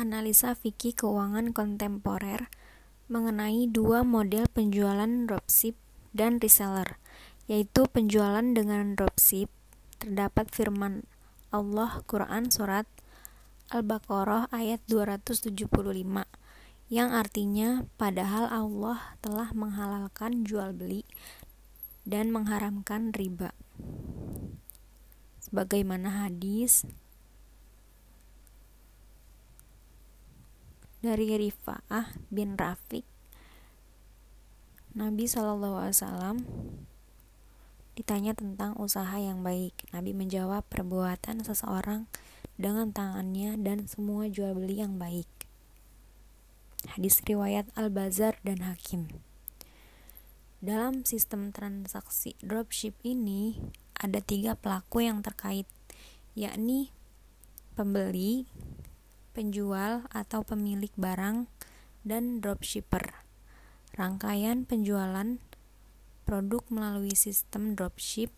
analisa fikih keuangan kontemporer mengenai dua model penjualan dropship dan reseller, yaitu penjualan dengan dropship. Terdapat firman Allah Quran surat Al-Baqarah ayat 275 yang artinya padahal Allah telah menghalalkan jual beli dan mengharamkan riba. Sebagaimana hadis dari Rifa'ah bin Rafiq Nabi Wasallam ditanya tentang usaha yang baik. Nabi menjawab perbuatan seseorang dengan tangannya dan semua jual beli yang baik. Hadis riwayat Al-Bazar dan Hakim. Dalam sistem transaksi dropship ini ada tiga pelaku yang terkait, yakni pembeli, penjual atau pemilik barang, dan dropshipper. Rangkaian penjualan produk melalui sistem dropship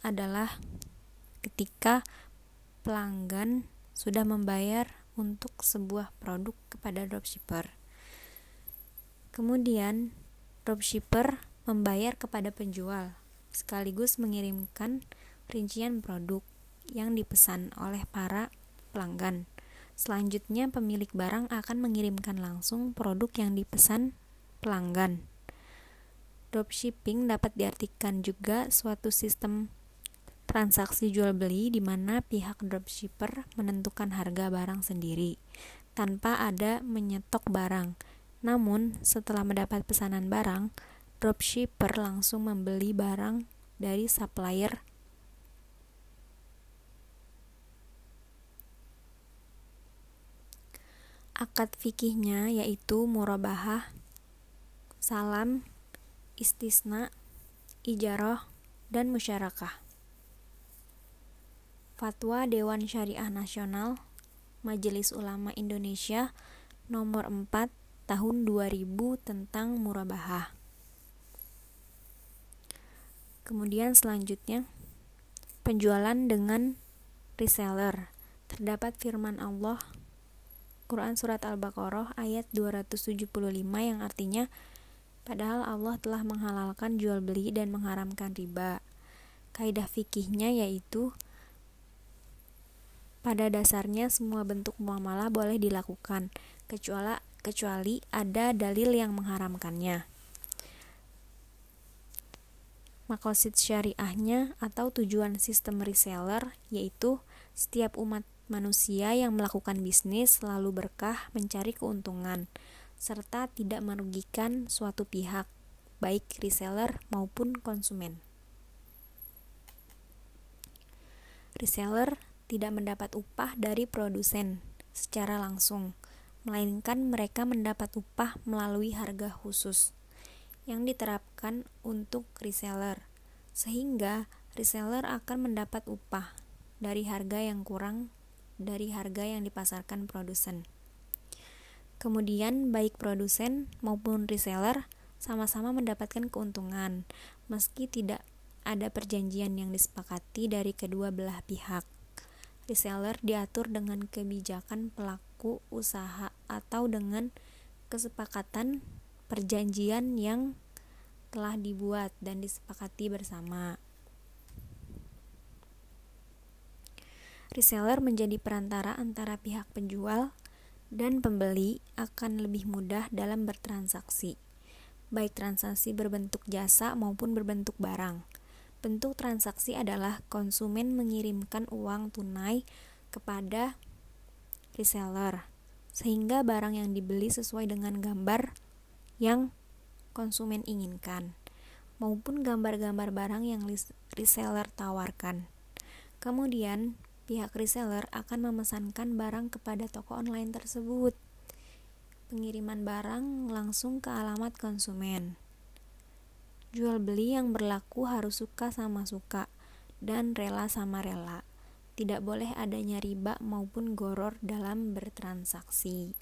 adalah ketika pelanggan sudah membayar untuk sebuah produk kepada dropshipper. Kemudian, dropshipper membayar kepada penjual sekaligus mengirimkan rincian produk yang dipesan oleh para pelanggan. Selanjutnya, pemilik barang akan mengirimkan langsung produk yang dipesan pelanggan. Dropshipping dapat diartikan juga suatu sistem transaksi jual beli di mana pihak dropshipper menentukan harga barang sendiri tanpa ada menyetok barang. Namun, setelah mendapat pesanan barang, dropshipper langsung membeli barang dari supplier akad fikihnya yaitu murabahah, salam, istisna, ijarah, dan musyarakah. Fatwa Dewan Syariah Nasional Majelis Ulama Indonesia nomor 4 tahun 2000 tentang murabahah. Kemudian selanjutnya penjualan dengan reseller. Terdapat firman Allah Quran Surat Al-Baqarah ayat 275 yang artinya Padahal Allah telah menghalalkan jual beli dan mengharamkan riba. Kaidah fikihnya yaitu pada dasarnya semua bentuk muamalah boleh dilakukan kecuali kecuali ada dalil yang mengharamkannya. Makosid syariahnya atau tujuan sistem reseller yaitu setiap umat manusia yang melakukan bisnis selalu berkah mencari keuntungan, serta tidak merugikan suatu pihak, baik reseller maupun konsumen. Reseller tidak mendapat upah dari produsen secara langsung, melainkan mereka mendapat upah melalui harga khusus yang diterapkan untuk reseller, sehingga reseller akan mendapat upah dari harga yang kurang dari harga yang dipasarkan produsen. Kemudian, baik produsen maupun reseller sama-sama mendapatkan keuntungan, meski tidak ada perjanjian yang disepakati dari kedua belah pihak. Reseller diatur dengan kebijakan pelaku usaha atau dengan kesepakatan perjanjian yang telah dibuat dan disepakati bersama. Reseller menjadi perantara antara pihak penjual dan pembeli akan lebih mudah dalam bertransaksi, baik transaksi berbentuk jasa maupun berbentuk barang. Bentuk transaksi adalah konsumen mengirimkan uang tunai kepada reseller, sehingga barang yang dibeli sesuai dengan gambar yang konsumen inginkan, maupun gambar-gambar barang yang reseller tawarkan. Kemudian, pihak reseller akan memesankan barang kepada toko online tersebut. Pengiriman barang langsung ke alamat konsumen. Jual beli yang berlaku harus suka sama suka dan rela sama rela. Tidak boleh adanya riba maupun goror dalam bertransaksi.